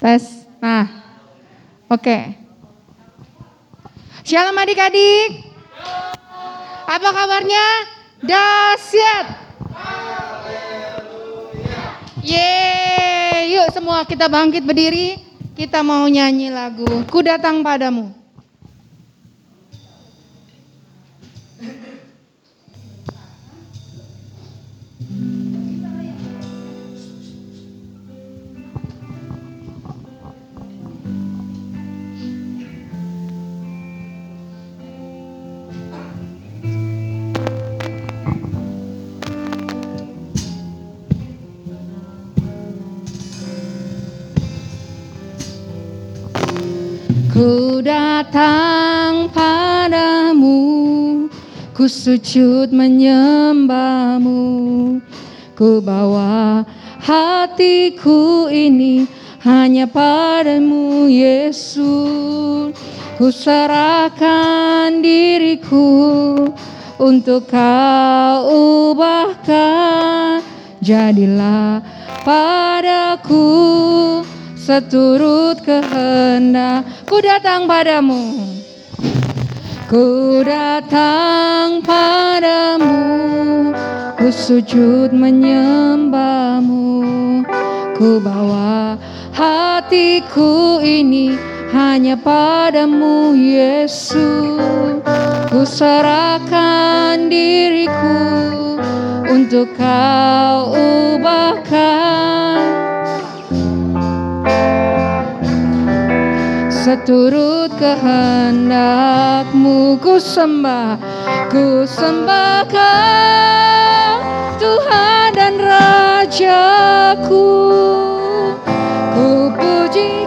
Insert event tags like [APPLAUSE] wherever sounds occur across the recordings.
Tes. Nah. Oke. Shalom adik-adik. Apa kabarnya? Dahsyat. Yeay, yuk semua kita bangkit berdiri. Kita mau nyanyi lagu Ku datang padamu. Datang padamu, ku sujud menyembahmu, ku bawa hatiku ini hanya padamu Yesus. Ku serahkan diriku untuk kau ubahkan, jadilah padaku seturut kehendak ku datang padamu. Ku datang padamu ku sujud menyembahmu. Ku bawa hatiku ini hanya padamu Yesus ku serahkan diriku untuk kau ubahkan seturut kehendakmu ku sembah ku sembah kau Tuhan dan Rajaku. Ku puji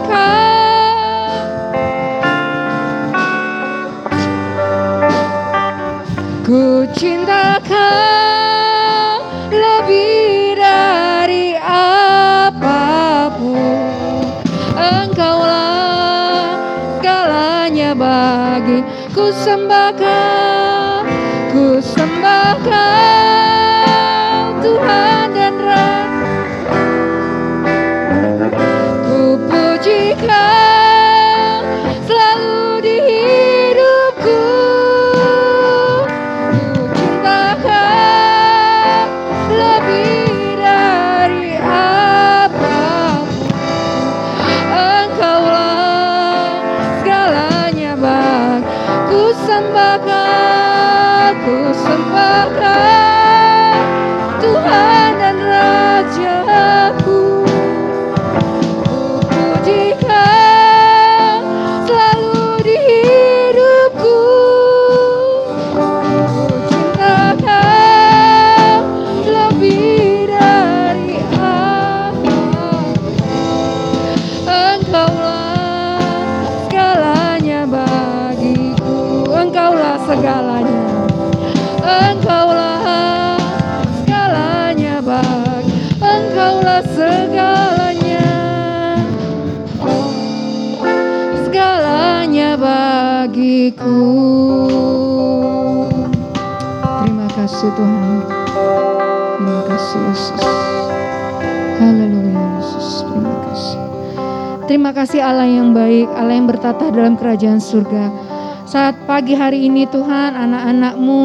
kasih Allah yang baik, Allah yang bertata dalam kerajaan surga. Saat pagi hari ini Tuhan, anak-anakmu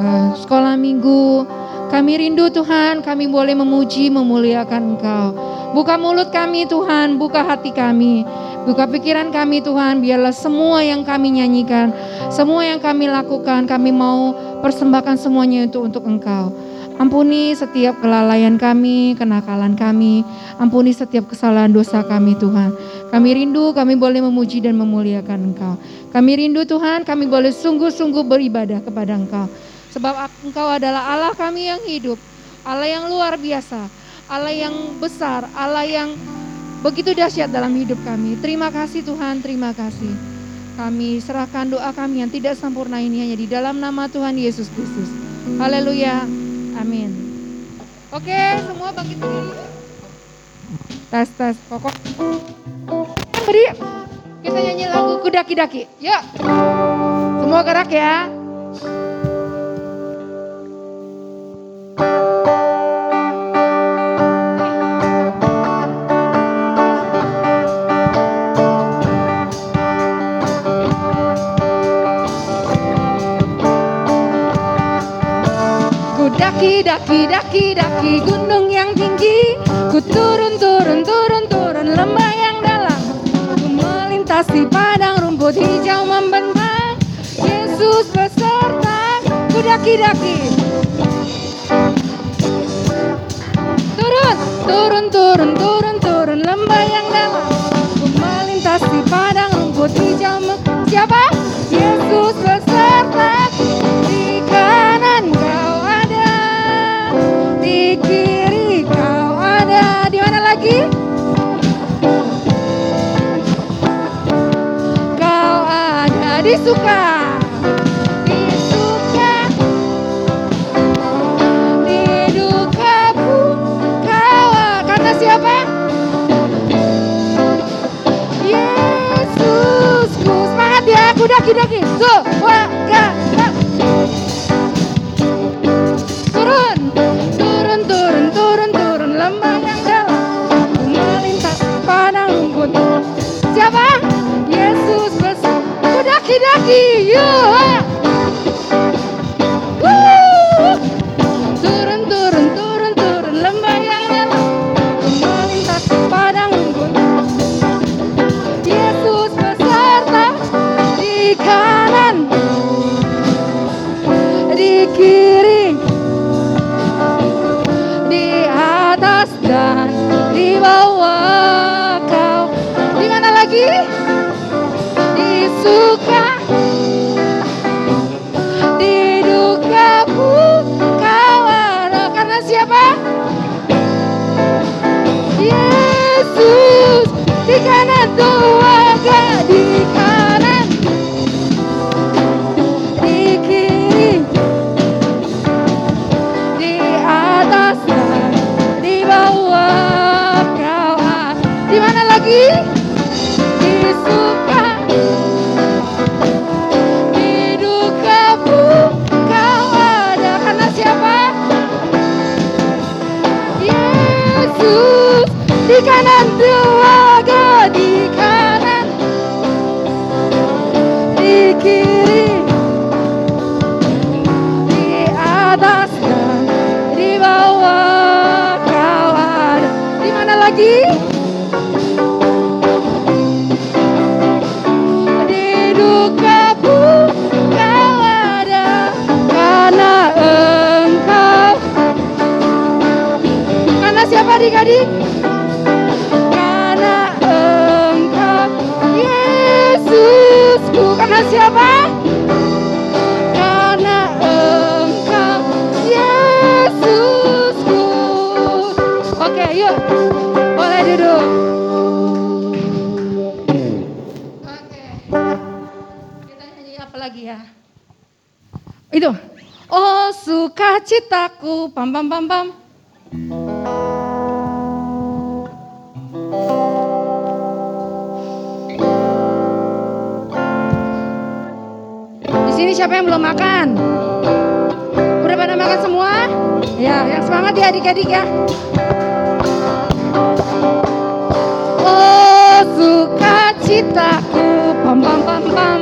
eh, sekolah minggu, kami rindu Tuhan, kami boleh memuji, memuliakan Engkau. Buka mulut kami Tuhan, buka hati kami, buka pikiran kami Tuhan, biarlah semua yang kami nyanyikan, semua yang kami lakukan, kami mau persembahkan semuanya itu untuk Engkau. Ampuni setiap kelalaian kami, kenakalan kami. Ampuni setiap kesalahan dosa kami Tuhan. Kami rindu, kami boleh memuji dan memuliakan Engkau. Kami rindu Tuhan, kami boleh sungguh-sungguh beribadah kepada Engkau. Sebab Engkau adalah Allah kami yang hidup. Allah yang luar biasa. Allah yang besar. Allah yang begitu dahsyat dalam hidup kami. Terima kasih Tuhan, terima kasih. Kami serahkan doa kami yang tidak sempurna ini hanya di dalam nama Tuhan Yesus Kristus. Haleluya. Amin. Oke, semua bangkit berdiri. Tes, tes, pokok. Beri, kita nyanyi lagu kudaki-daki. Yuk. Semua gerak ya. Daki, daki, daki, gunung yang tinggi. Ku turun, turun, turun, turun lembah yang dalam. Ku melintasi padang rumput hijau membentang. Yesus beserta Ku daki, daki. Turun, turun, turun, turun Kuda daki Tuh Waga Turun Turun turun turun turun Lembah yang dalam melintas padang rumput Siapa? Yesus besar Ku daki-daki Yuk Wuh. Siapa? Yesus. Di kanan Tuhan oke yuk. Boleh duduk. Oke. Lagi ya? Itu. Oh sukacitaku. Pam pam pam pam. Di sini siapa yang belum makan? Udah pada makan semua? Ya, yang semangat ya adik-adik ya. Oh, sukacitaku, pam pam pam pam.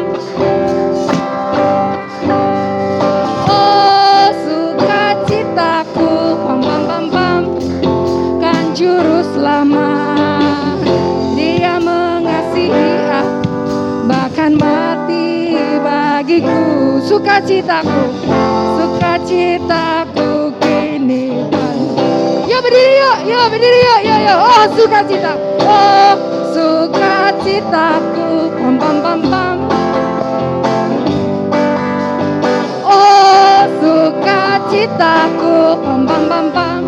Oh, sukacitaku, pam pam pam pam. Kan juru selamat, dia mengasihi aku. Bahkan mati bagiku. Sukacitaku sukacitaku berdiri yuk yuk berdiri yuk yuk yuk. Oh sukacita. Oh sukacitaku pam pam pam pam oh sukacitaku pam pam pam pam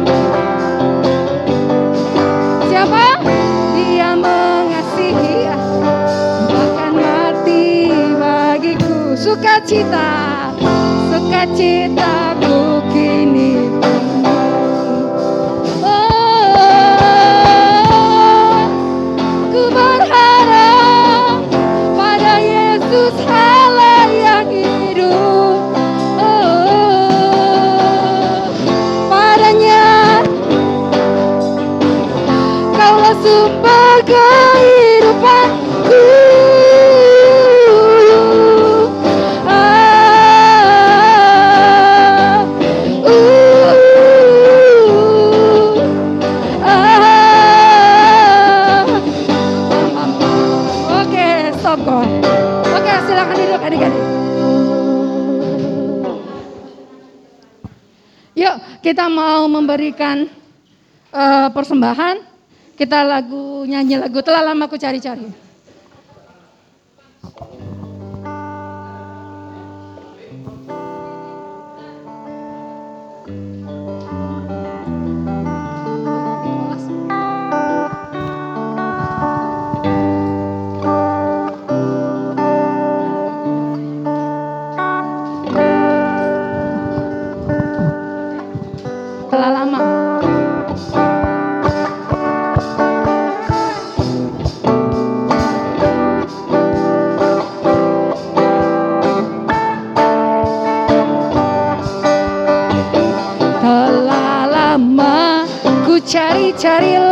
siapa? Dia mengasihi bahkan mati bagiku. Sukacita sukacitaku kini memberikan eh, persembahan. Kita lagu nyanyi lagu telah lama ku cari-cari. Cari-cari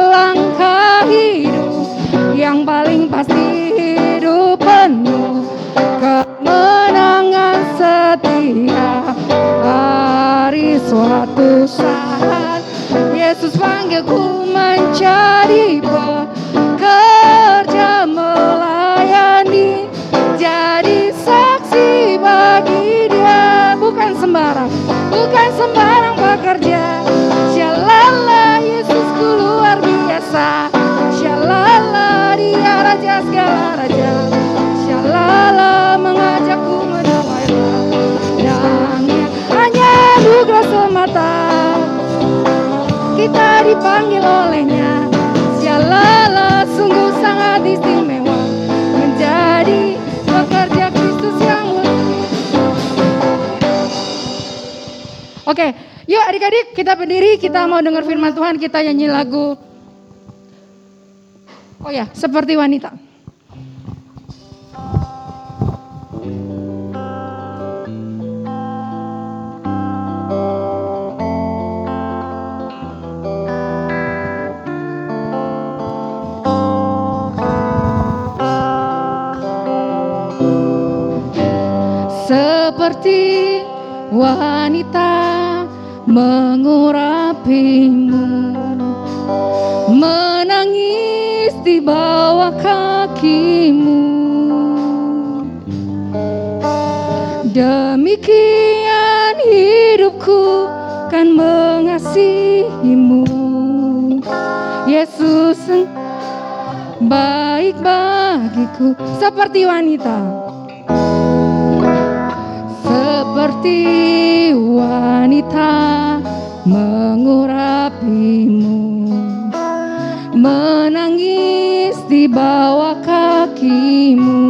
mau dengar firman Tuhan, kita nyanyi lagu. Oh ya, seperti wanita. Seperti wanita mengurapimu Menangis di bawah kakimu. Demikian hidupku kan mengasihimu. Yesus baik bagiku Seperti wanita. Seperti wanita mengurapimu. Menangis di bawah kakimu.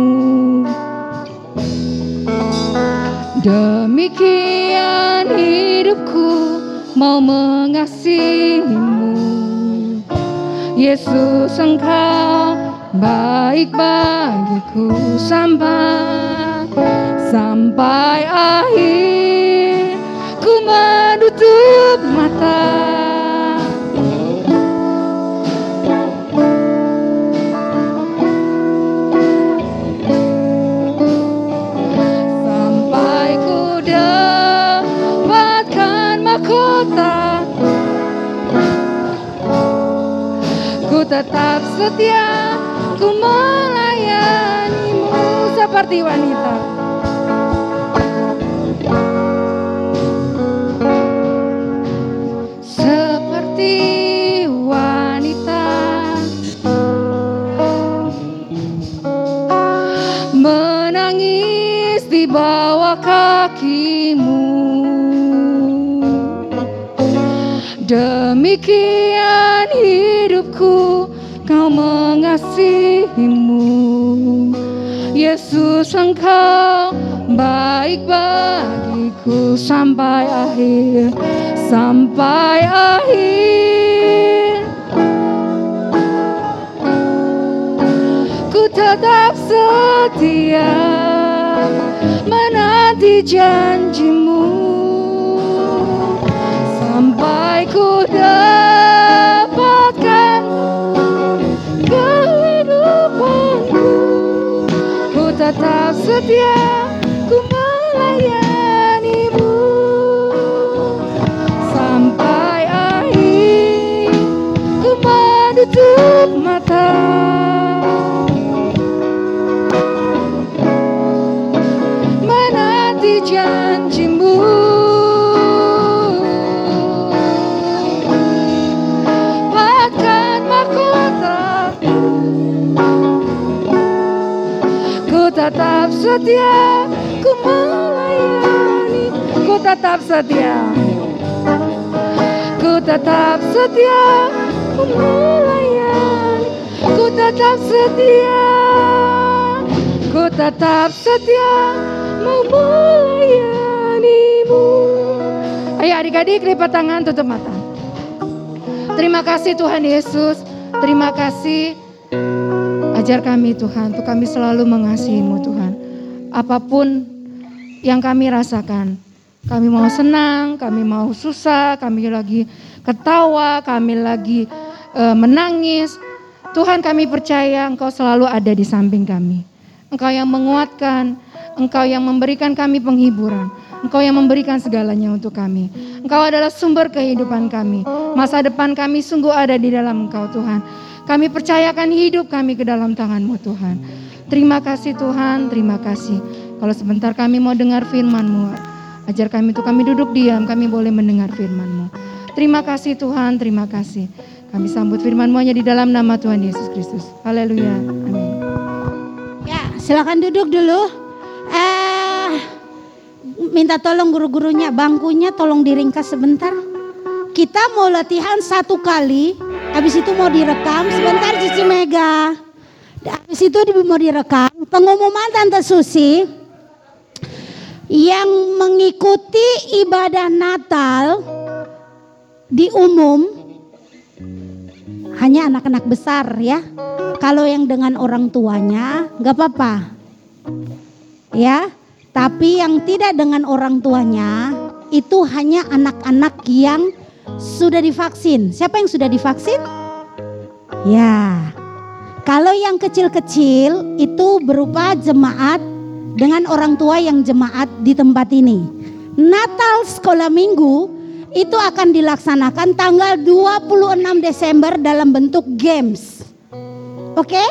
Demikian hidupku mau mengasihimu. Yesus engkau baik bagiku. Sampai sampai akhir menutup mata. Sampai ku dapatkan mahkota. Ku tetap setia ku melayanimu seperti wanita bagiku sampai akhir sampai akhir. Ku tetap setia menanti janjimu. Sampai ku dapatkan kehidupanku. Ku tetap setia ku melayanimu setia ku melayani. Ku tetap setia. Ku tetap setia ku melayani. Ku tetap setia Ku tetap setia mau melayanimu. Ayo adik-adik lipat tangan tutup mata. Terima kasih Tuhan Yesus. Terima kasih. Ajar kami Tuhan untuk kami selalu mengasihimu Tuhan Apa pun yang kami rasakan kami mau senang, kami mau susah, kami lagi ketawa, kami lagi uh, menangis. Tuhan kami percaya Engkau selalu ada di samping kami. Engkau yang menguatkan, Engkau yang memberikan kami penghiburan. Engkau yang memberikan segalanya untuk kami. Engkau adalah sumber kehidupan kami. Masa depan kami sungguh ada di dalam Engkau Tuhan. Kami percayakan hidup kami ke dalam tanganmu Tuhan. Terima kasih Tuhan, terima kasih. Kalau sebentar kami mau dengar firman-Mu, Ajar kami untuk kami duduk diam, kami boleh mendengar firman-Mu. Terima kasih Tuhan, terima kasih. Kami sambut firman-Mu hanya di dalam nama Tuhan Yesus Kristus. Haleluya. Amin. Ya, silakan duduk dulu. Eh, minta tolong guru-gurunya, bangkunya tolong diringkas sebentar. Kita mau latihan satu kali, habis itu mau direkam. Sebentar Cici Mega. Habis itu mau direkam. Pengumuman Tante Susi yang mengikuti ibadah Natal di umum hanya anak-anak besar ya. Kalau yang dengan orang tuanya nggak apa-apa. Ya, tapi yang tidak dengan orang tuanya itu hanya anak-anak yang sudah divaksin. Siapa yang sudah divaksin? Ya. Kalau yang kecil-kecil itu berupa jemaat dengan orang tua yang jemaat di tempat ini. Natal sekolah minggu itu akan dilaksanakan tanggal 26 Desember dalam bentuk games. Oke?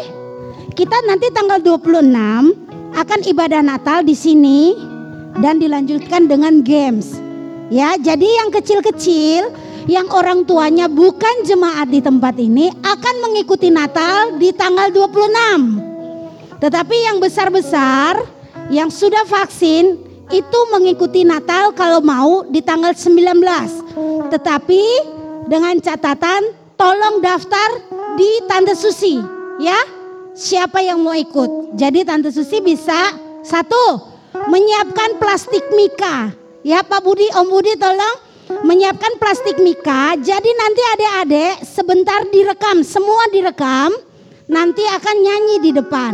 Kita nanti tanggal 26 akan ibadah Natal di sini dan dilanjutkan dengan games. Ya, jadi yang kecil-kecil yang orang tuanya bukan jemaat di tempat ini akan mengikuti Natal di tanggal 26. Tetapi yang besar-besar yang sudah vaksin itu mengikuti Natal kalau mau di tanggal 19. Tetapi dengan catatan tolong daftar di Tante Susi ya. Siapa yang mau ikut? Jadi Tante Susi bisa satu menyiapkan plastik mika. Ya Pak Budi, Om Budi tolong menyiapkan plastik mika. Jadi nanti adik-adik sebentar direkam, semua direkam. Nanti akan nyanyi di depan.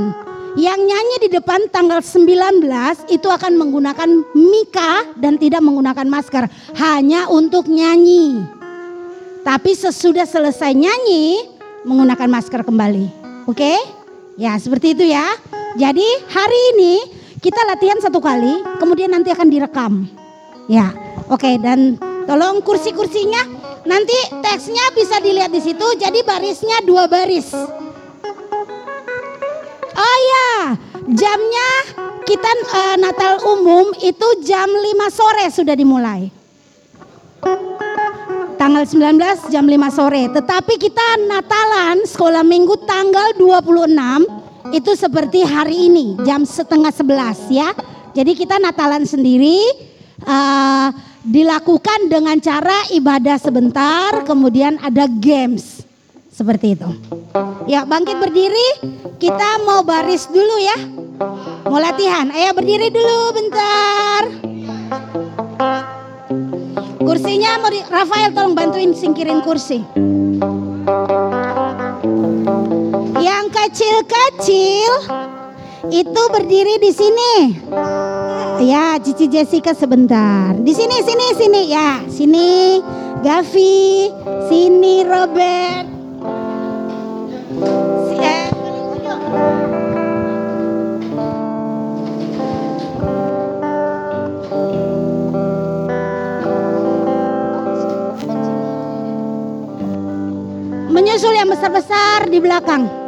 Yang nyanyi di depan tanggal 19 itu akan menggunakan mika dan tidak menggunakan masker. Hanya untuk nyanyi. Tapi sesudah selesai nyanyi menggunakan masker kembali. Oke? Ya seperti itu ya. Jadi hari ini kita latihan satu kali, kemudian nanti akan direkam. Ya, oke dan tolong kursi-kursinya nanti teksnya bisa dilihat di situ. Jadi barisnya dua baris. Oh ya, jamnya kita uh, Natal umum itu jam 5 sore sudah dimulai. Tanggal 19 jam 5 sore. Tetapi kita Natalan sekolah minggu tanggal 26 itu seperti hari ini jam setengah 11 ya. Jadi kita Natalan sendiri uh, dilakukan dengan cara ibadah sebentar kemudian ada games. Seperti itu. Ya bangkit berdiri, kita mau baris dulu ya. Mau latihan, ayo berdiri dulu bentar. Kursinya mau Rafael tolong bantuin singkirin kursi. Yang kecil-kecil itu berdiri di sini. Ya, Cici Jessica sebentar. Di sini, sini, sini. Ya, sini. Gavi, sini Robert. Menyusul yang besar-besar di belakang.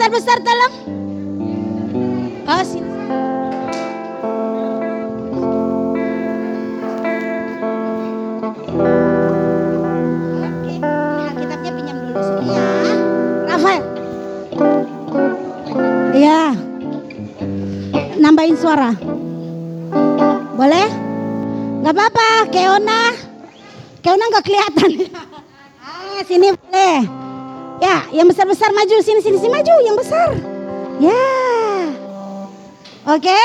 besar-besar dalam. Oh, sini. Oke, nah, pinjam dulu sini ya. Iya. Nambahin suara. Boleh? Gak apa-apa, Keona. Keona gak kelihatan. [LAUGHS] ah, sini boleh. Ya, yang besar-besar maju sini sini sini maju, yang besar. Ya. Oke.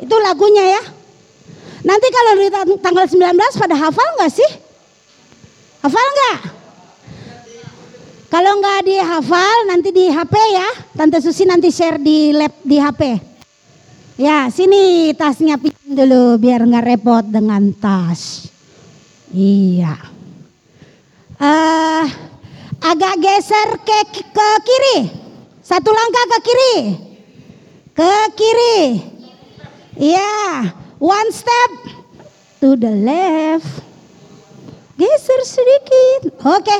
Itu lagunya ya. Nanti kalau di tang- tanggal 19 pada hafal nggak sih? Hafal nggak? Kalau nggak dihafal nanti di HP ya. Tante Susi nanti share di lab di HP. Ya, sini tasnya pinjam dulu biar nggak repot dengan tas. Iya. Eh, agak geser ke ke kiri. Satu langkah ke kiri. Ke kiri. Iya, one step to the left. Geser sedikit. Oke.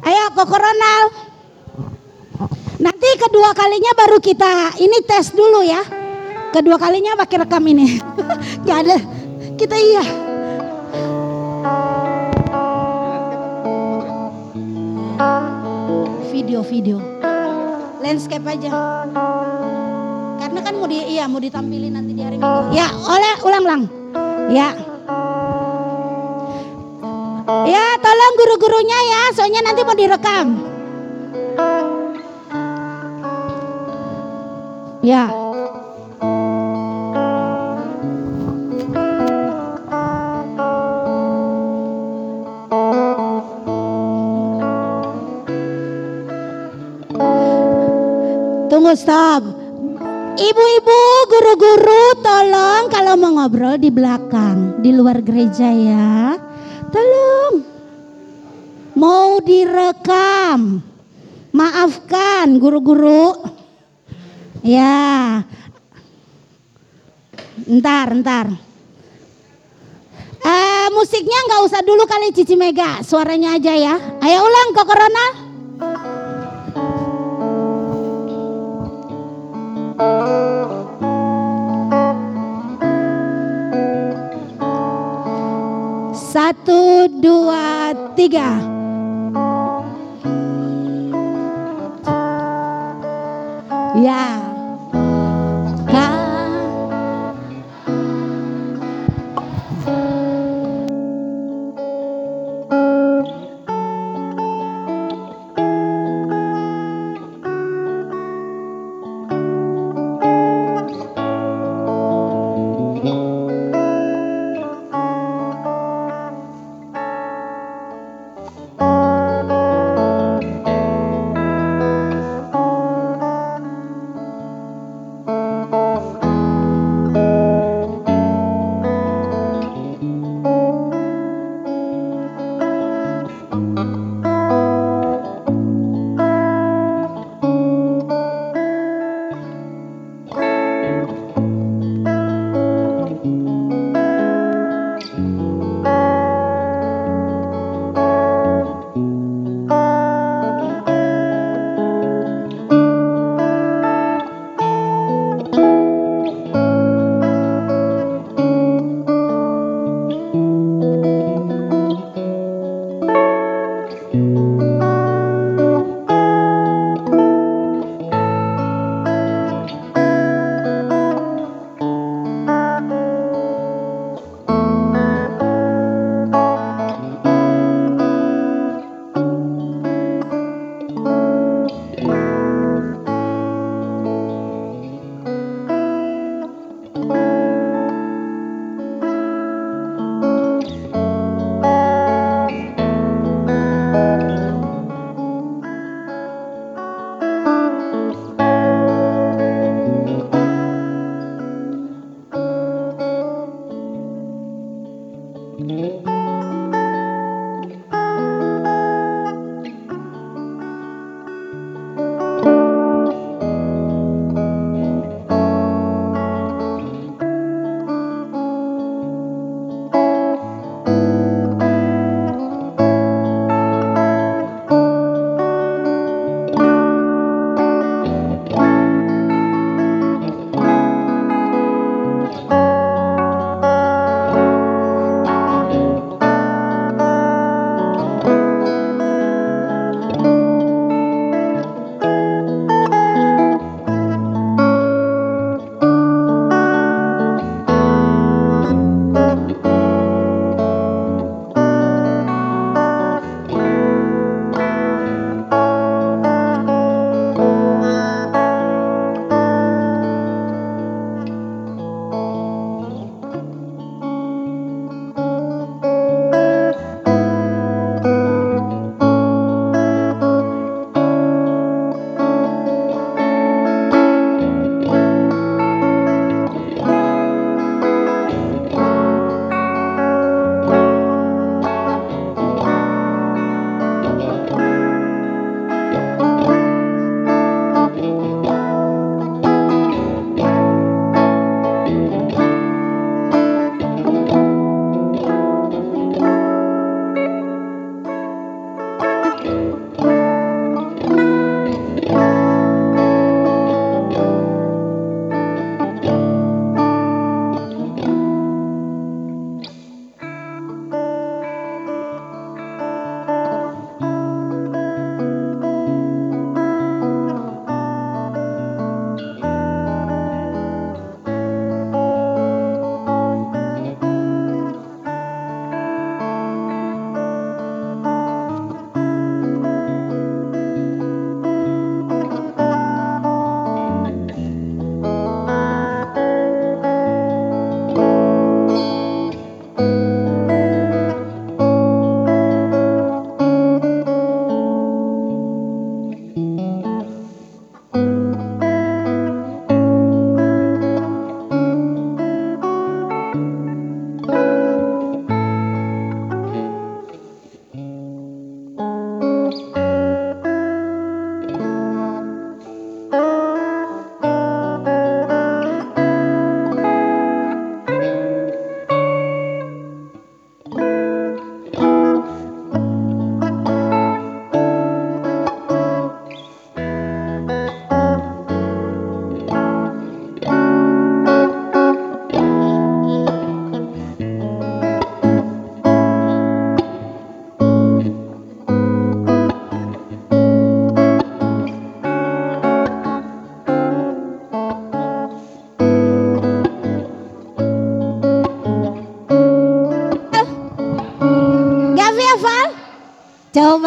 Ayo Koko Ronald. Nanti kedua kalinya baru kita ini tes dulu ya. Kedua kalinya pakai rekam ini. [LAUGHS] Gak ada. Kita iya. Video-video. Landscape aja. Karena kan mau di iya mau ditampilin nanti di hari Minggu. Ya, oleh ulang-ulang. Ya. Ya, tolong guru-gurunya ya, soalnya nanti mau direkam. Ya. Stop. Ibu-ibu, guru-guru, tolong kalau mau ngobrol di belakang, di luar gereja ya. Tolong. Mau direkam. Maafkan guru-guru. Ya. Ntar, ntar. Eh, musiknya nggak usah dulu kali Cici Mega, suaranya aja ya. Ayo ulang ke Corona. Dua,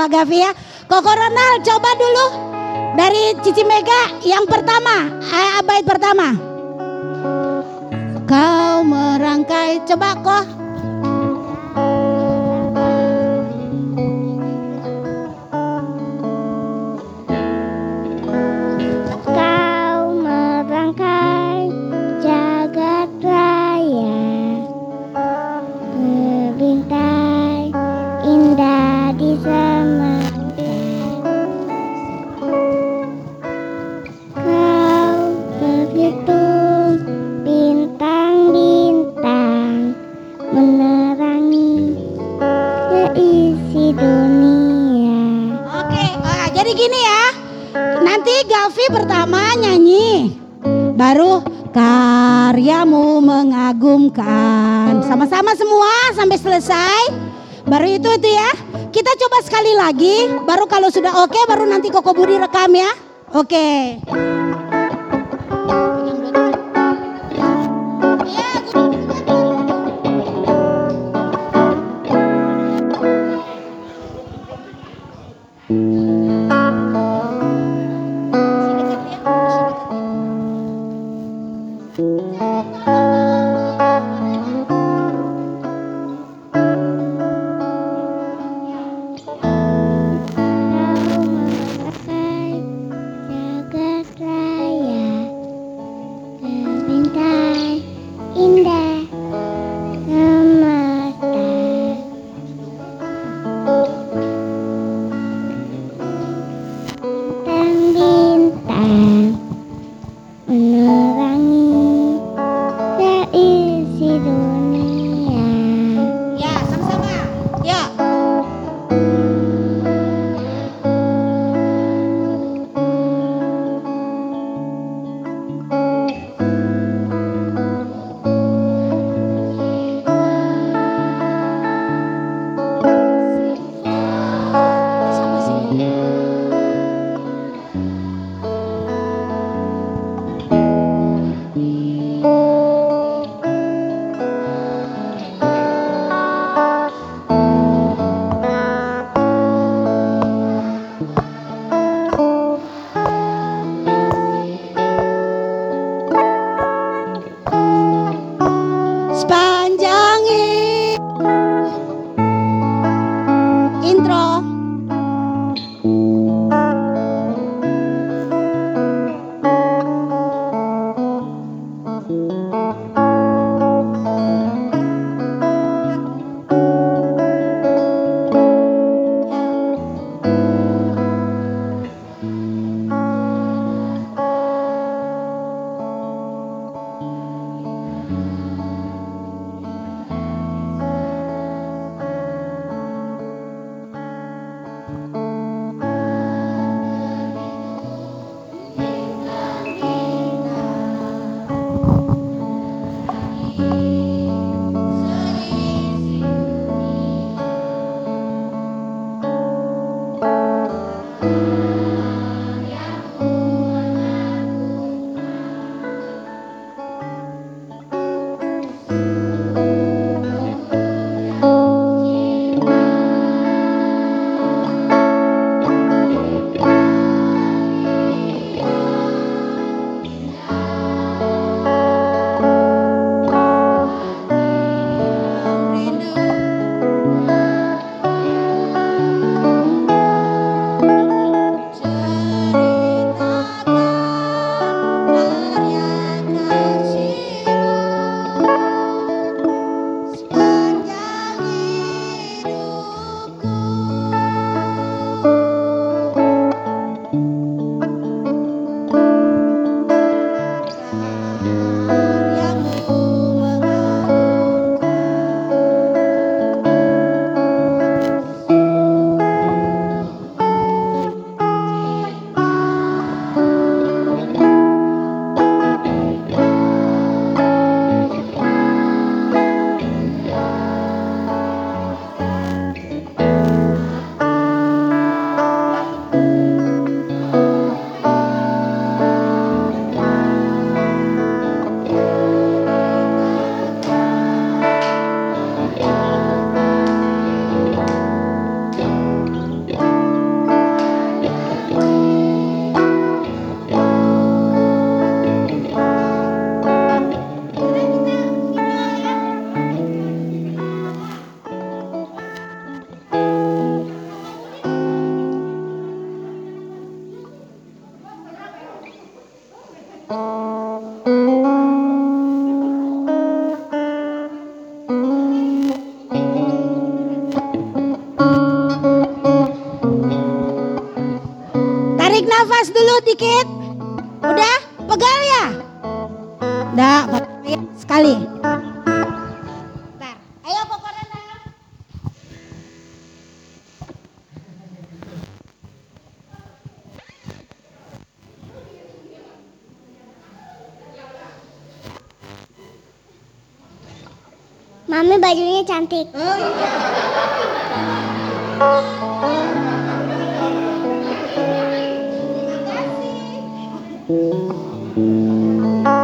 Gavi ya. Koko Ronald coba dulu dari Cici Mega yang pertama, eh, abad pertama. Kau merangkai, coba kok. Mengagumkan. Sama-sama semua sampai selesai. Baru itu itu ya. Kita coba sekali lagi. Baru kalau sudah oke baru nanti Koko Budi rekam ya. Oke. Iya, dikit. Kau